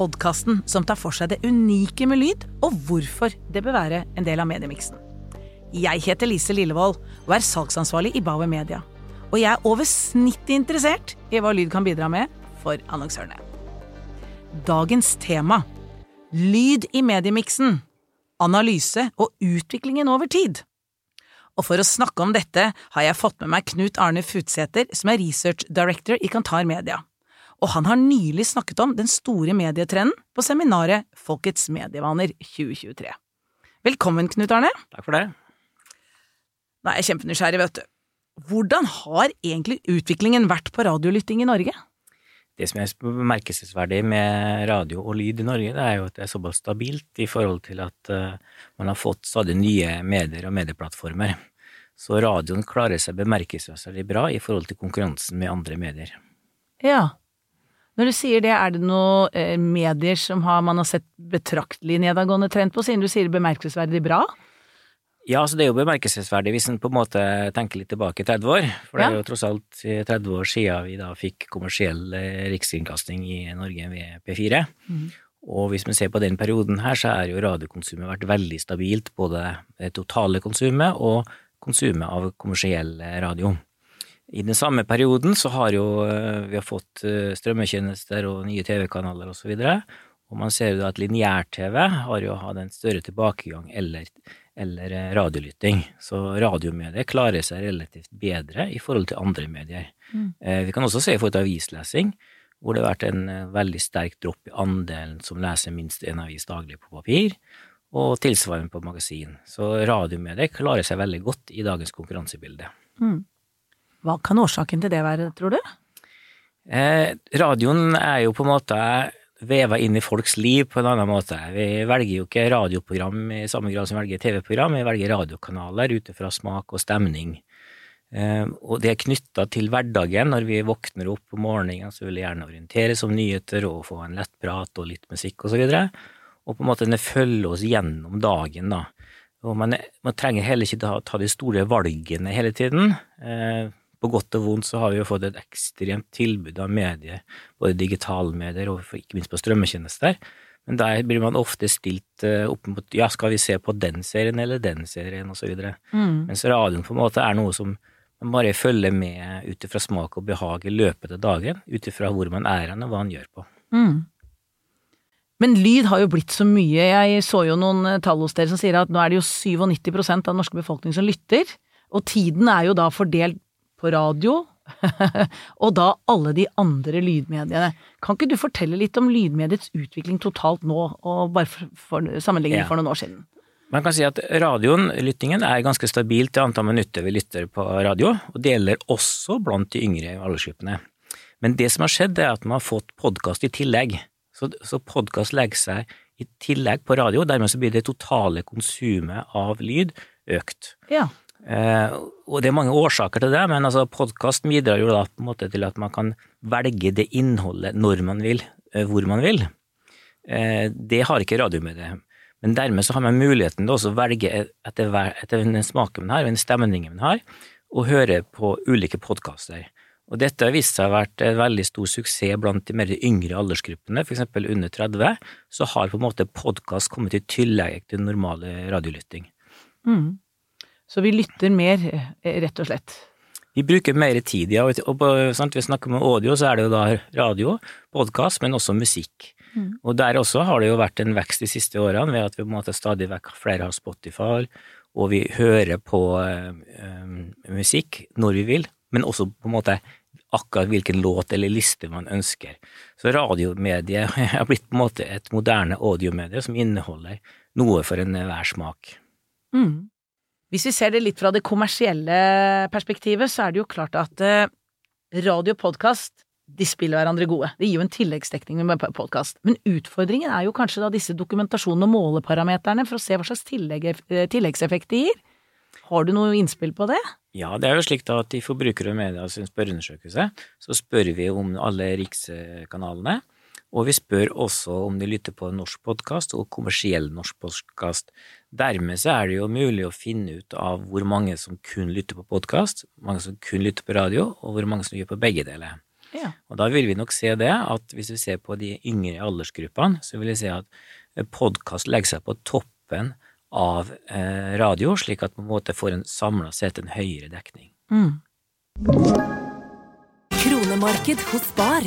podkasten som tar for seg det unike med lyd, og hvorfor det bør være en del av mediemiksen. Jeg heter Lise Lillevold og er salgsansvarlig i Bauer Media. Og jeg er over snittet interessert i hva lyd kan bidra med for annonsørene. Dagens tema lyd i mediemiksen. Analyse og utviklingen over tid. Og for å snakke om dette har jeg fått med meg Knut Arne Futsæter, som er research director i Kantar Media og han har nylig snakket om den store medietrenden på seminaret Folkets medievaner 2023. Velkommen, Knut Arne. Takk for det. Nå er jeg kjempenysgjerrig, vet du. Hvordan har egentlig utviklingen vært på radiolytting i Norge? Det som er bemerkelsesverdig med radio og lyd i Norge, det er jo at det er såpass stabilt i forhold til at uh, man har fått stadig nye medier og medieplattformer. Så radioen klarer seg bemerkelsesverdig bra i forhold til konkurransen med andre medier. Ja. Når du sier det, er det noen eh, medier som har, man har sett betraktelig nedadgående trend på, siden du sier bemerkelsesverdig bra? Ja, altså det er jo bemerkelsesverdig hvis en på en måte tenker litt tilbake 30 år. For det er jo tross alt 30 år siden vi da fikk kommersiell eh, rikskringkasting i Norge ved P4. Mm. Og hvis vi ser på den perioden her, så er jo radiokonsumet vært veldig stabilt. Både det totale konsumet og konsumet av kommersiell radio. I den samme perioden så har jo eh, vi har fått eh, strømmetjenester og nye TV-kanaler osv. Og, og man ser jo at lineær-TV har jo hatt en større tilbakegang eller, eller eh, radiolytting. Så radiomedier klarer seg relativt bedre i forhold til andre medier. Mm. Vi kan også se i forhold til avislesing, hvor det har vært en veldig sterk dropp i andelen som leser minst én avis daglig på papir, og tilsvarende på magasin. Så radiomedier klarer seg veldig godt i dagens konkurransebilde. Mm. Hva kan årsaken til det være, tror du? Eh, radioen er jo på en måte veva inn i folks liv på en annen måte. Vi velger jo ikke radioprogram i samme grad som vi velger TV-program, vi velger radiokanaler ut ifra smak og stemning. Eh, og det er knytta til hverdagen. Når vi våkner opp på morgenen, så vil vi gjerne orienteres om nyheter og få en lett prat og litt musikk og så. Og på en måte følge oss gjennom dagen, da. Og man, man trenger heller ikke ta, ta de store valgene hele tiden. Eh, på godt og vondt så har vi jo fått et ekstremt tilbud av medier, både digitale medier og ikke minst på strømmetjenester. Men der blir man ofte stilt eh, opp mot ja, skal vi se på den serien eller den serien, videre. Mm. Mens radioen på en måte er noe som man bare følger med ut ifra smak og behag i løpet av dagen, ut ifra hvor man er hen og hva han gjør på. Mm. Men lyd har jo blitt så mye. Jeg så jo noen eh, tall hos dere som sier at nå er det jo 97% av den norske befolkning som lytter, og tiden er jo da fordelt på radio, og da alle de andre lydmediene. Kan ikke du fortelle litt om lydmediets utvikling totalt nå, og bare for, for sammenligning ja. for noen år siden? Man kan si at radioen, lyttingen, er ganske stabilt i antall minutter vi lytter på radio, og det gjelder også blant de yngre aldersgruppene. Men det som har skjedd, er at man har fått podkast i tillegg. Så, så podkast legger seg i tillegg på radio, dermed så blir det totale konsumet av lyd økt. Ja. Eh, og det er mange årsaker til det, men altså podkast bidrar jo da på en måte til at man kan velge det innholdet når man vil, eh, hvor man vil. Eh, det har ikke radiomediet. Men dermed så har man muligheten til å velge etter, etter den smaken man har, den stemningen man har, og høre på ulike podkaster. Og dette har vist seg å ha vært en veldig stor suksess blant de mer yngre aldersgruppene, eksempel under 30, så har på en måte podkast kommet i tillegg til normale radiolytting. Mm. Så vi lytter mer, eh, rett og slett. Vi bruker mer tid, ja. Og på, sant, vi snakker med audio, så er det jo da radio, podkast, men også musikk. Mm. Og der også har det jo vært en vekst de siste årene ved at vi på en måte stadig vekk flere har Spotify, og vi hører på um, musikk når vi vil, men også på en måte akkurat hvilken låt eller liste man ønsker. Så radiomediet har blitt på en måte et moderne audiomedie som inneholder noe for enhver smak. Mm. Hvis vi ser det litt fra det kommersielle perspektivet, så er det jo klart at eh, radio og podkast de spiller hverandre gode. Det gir jo en tilleggsdekning med podkast. Men utfordringen er jo kanskje da disse dokumentasjonene og måleparameterne for å se hva slags tillegg, eh, tilleggseffekt de gir. Har du noe innspill på det? Ja, det er jo slik da at i Forbruker og Media sin spørreundersøkelse så spør vi om alle rikskanalene. Og vi spør også om de lytter på norsk podkast og kommersiell norsk podkast. Dermed så er det jo mulig å finne ut av hvor mange som kun lytter på podkast, mange som kun lytter på radio, og hvor mange som gjør på begge deler. Ja. Og da vil vi nok se det at hvis vi ser på de yngre aldersgruppene, så vil vi se at podkast legger seg på toppen av eh, radio, slik at man på en måte får en samla sett en høyere dekning. Mm. Kronemarked hos Spar.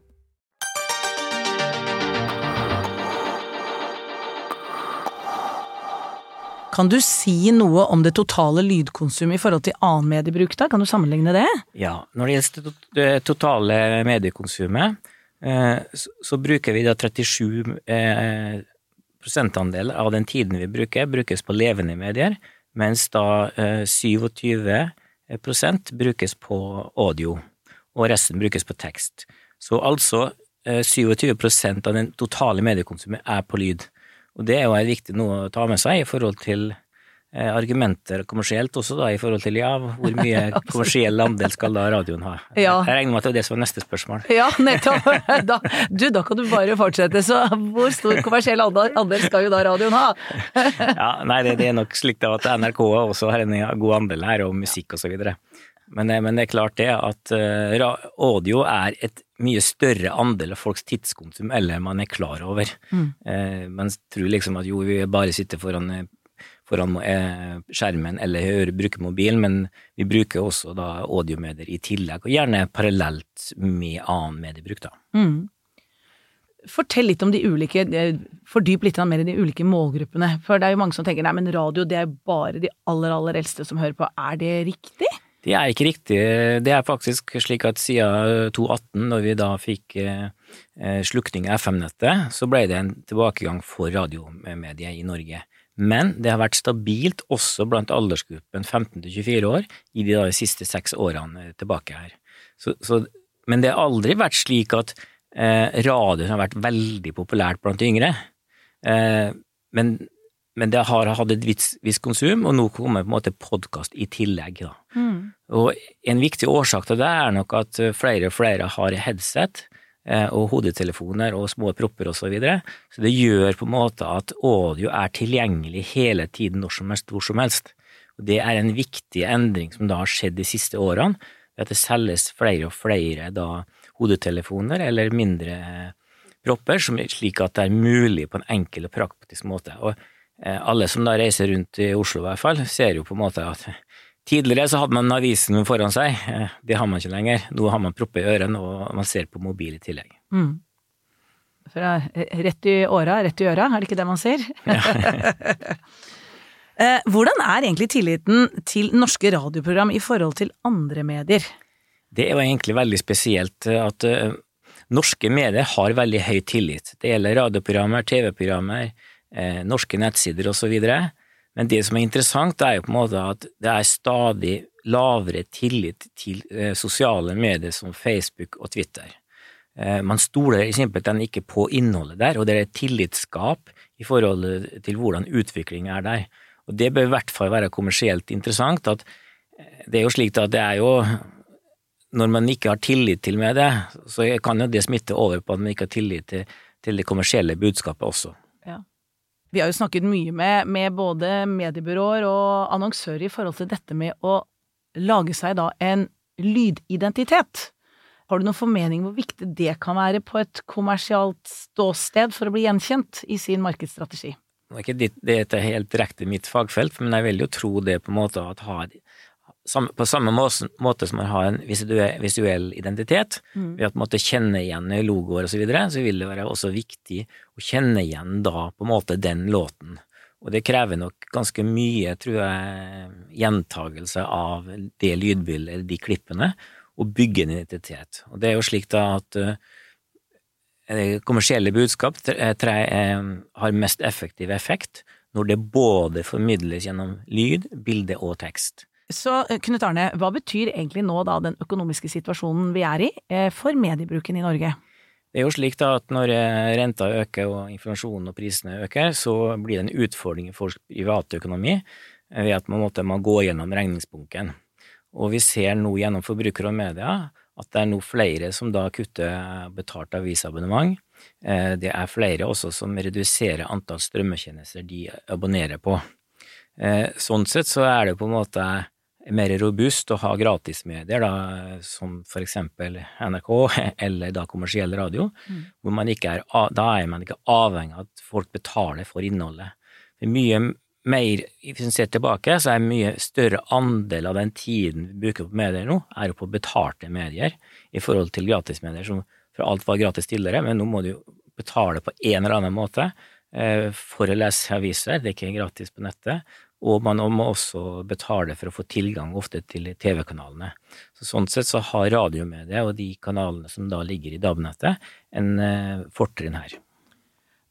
Kan du si noe om det totale lydkonsumet i forhold til annen mediebruk, da? Kan du sammenligne det? Ja, når det gjelder det totale mediekonsumet, eh, så, bruker vi da 37 eh, prosentandel av den tiden vi bruker, brukes på levende medier, mens da eh, 27 prosent brukes på audio, og resten brukes på tekst. Så altså eh, 27 prosent av den totale mediekonsumet er på lyd. Og det er jo viktig noe å ta med seg i forhold til eh, argumenter kommersielt også, da, i forhold til ja, hvor mye kommersiell andel skal da radioen ha? Ja. Jeg regner med at det var det som var neste spørsmål. Ja, nettopp. Da, du, da kan du bare fortsette. Så hvor stor kommersiell andel andel skal jo da radioen ha? Ja, nei, det, det er nok slik da at NRK også har en god andel her, og musikk og så videre. Men, det- men det er klart det at eh, audio er et mye større andel av folks tidskonsum eller man er klar over. Eh, man tror liksom at jo, vi bare sitter foran, eh, foran eh, skjermen eller hører, bruker mobilen, men vi bruker også da audiomedier i tillegg, og gjerne parallelt med annen mediebruk, da. Mm. Fortell litt om de ulike, eh, fordyp litt mer i de ulike målgruppene. For det er jo mange som tenker nei, men radio det er bare de aller, aller eldste som hører på. Er det riktig? Det er ikke riktig. Det er faktisk slik at siden 2018, når vi da fikk eh, eh, slukning av FM-nettet, så ble det en tilbakegang for radiomediet i Norge. Men det har vært stabilt også blant aldersgruppen 15 til 24 år i de, da, de siste seks årene tilbake her. Så, så, men det har aldri vært slik at eh, radioen har vært veldig populært blant de yngre. Eh, men, men det har hatt et visst visst konsum, og nå kommer på en måte podkast i tillegg. da. Og en viktig årsak til det er nok at eh, flere og flere har headset eh, og hodetelefoner og små propper og så videre, så det gjør på en måte at audio er tilgjengelig hele tiden når som helst, hvor som helst. Og det er en viktig endring som da har skjedd de siste årene, ved at det selges flere og flere da hodetelefoner eller mindre eh, propper, som er slik at det er mulig på en enkel og praktisk måte. Og alle som da reiser rundt i Oslo i hvert fall, ser jo på en måte at Tidligere så hadde man avisen foran seg, eh, det har man ikke lenger. Nå har man propper i ørene, og man ser på mobil i tillegg. Mm. Fra eh, rett i åra, rett i øra, er det ikke det man sier? Ja. Hvordan er egentlig tilliten til norske radioprogram i forhold til andre medier? Det er jo egentlig veldig spesielt at eh, norske medier har veldig høy tillit. Det gjelder radioprogrammer, TV-programmer, eh, norske nettsider osv. Men det som er interessant, er jo på en måte at det er stadig lavere tillit til eh, sosiale medier som Facebook og Twitter. Eh, man stoler simpelthen ikke på innholdet der, og det er et tillitsskap i forhold til hvordan utviklingen er der. Og det bør i hvert fall være kommersielt interessant. at eh, Det er jo slik at det er jo Når man ikke har tillit til mediet, så kan jo det smitte over på at man ikke har tillit til, til det kommersielle budskapet også. Vi har jo snakket mye med, med både mediebyråer og annonsører i forhold til dette med å lage seg da en lydidentitet. Har du noen formening hvor viktig det kan være på et kommersialt ståsted for å bli gjenkjent i sin markedsstrategi? Det er ikke helt direkte mitt fagfelt, men jeg vil jo tro det på en måte at ha sam- på samme måte, som man har en visuell, identitet, identitet, ved at man kjenne igjen logoer og så videre, så vil det være også viktig å kjenne igjen da på en måte den låten. Og det krever nok ganske mye, tror jeg, gjentagelse av det lydbildet, eller de klippene, og bygge en identitet. Og det er jo slik da at uh, kommersielle budskap uh, har mest effektiv effekt når det både formidles gjennom lyd, bilde og tekst. Så Knut Arne, hva betyr egentlig nå da den økonomiske situasjonen vi er i for mediebruken i Norge? Det er jo slik da at når renta øker og inflasjonen og prisene øker, så blir det en utfordring i folks privatøkonomi ved at man måtte man gå gjennom regningsbunken. Og vi ser nå gjennom forbrukere og media at det er nå flere som da kutter betalt avisabonnement. Det er flere også som reduserer antall strømmetjenester de abonnerer på. Sånn sett så er det på en måte mer robust å ha gratismedier, da, som for eksempel NRK eller da kommersiell radio, mm. hvor man ikke er, da er man ikke avhengig av at folk betaler for innholdet. Det er mye mer, Hvis vi ser tilbake, så er en mye større andel av den tiden vi bruker på medier nå, er jo på betalte medier i forhold til gratismedier, som for alt var gratis tidligere, men nå må du jo betale på en eller annen måte for å lese aviser, det er ikke gratis på nettet, og man må også betale for å få tilgang ofte til TV-kanalene. Så Sånn sett så har radiomediet og de kanalene som da ligger i DAB-nettet, en uh, fortrinn her.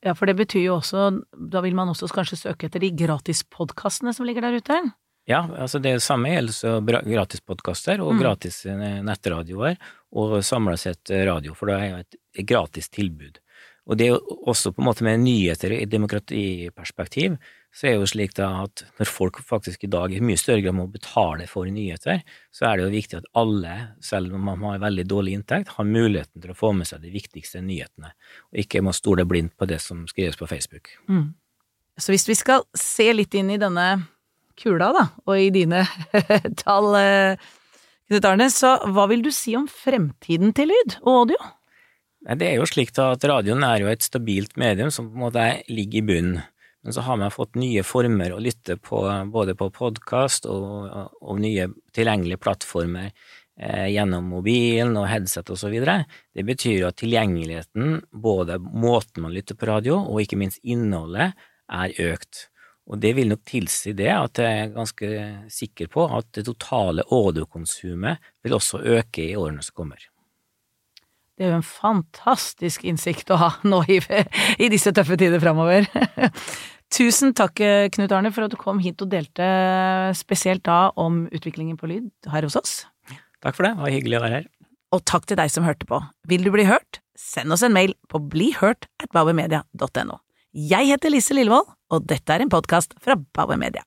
Ja, for det betyr jo også, da vil man også kanskje søke etter de gratispodkastene som ligger der ute? Ja, altså det samme gjelder så gratispodkaster og mm. gratis eh, nettradioer, og samla sett eh, radio, for det er jo et gratis tilbud. Og det er jo også på en måte med nyheter i demokratiperspektiv, så er det jo slik da at når folk faktisk i dag i mye større grad må betale for nyheter, så er det jo viktig at alle, selv om man har veldig dårlig inntekt, har muligheten til å få med seg de viktigste nyhetene, og ikke må stole blindt på det som skrives på Facebook. Mm. Så hvis vi skal se litt inn i denne kula, da, og i dine tall, eh, Knut Arne, så hva vil du si om fremtiden til lyd og audio? Det er jo slik at radioen er jo et stabilt medium som på en måte ligger i bunnen. Men så har man fått nye former å lytte på, både på podkast og, og, nye tilgjengelige plattformer eh, gjennom mobilen og headset osv. Det betyr at tilgjengeligheten, både måten man lytter på radio og ikke minst innholdet, er økt. Og det vil nok tilsi det at jeg er ganske sikker på at det totale audiokonsumet vil også øke i årene som kommer. Det er jo en fantastisk innsikt å ha nå i, i disse tøffe tider framover. Tusen takk, Knut Arne, for at du kom hit og delte spesielt da om utviklingen på lyd her hos oss. Takk for det, det var hyggelig å være her. Og takk til deg som hørte på. Vil du bli hørt? Send oss en mail på blihørt at bauermedia.no. Jeg heter Lise Lillevold, og dette er en podkast fra Bauer Media.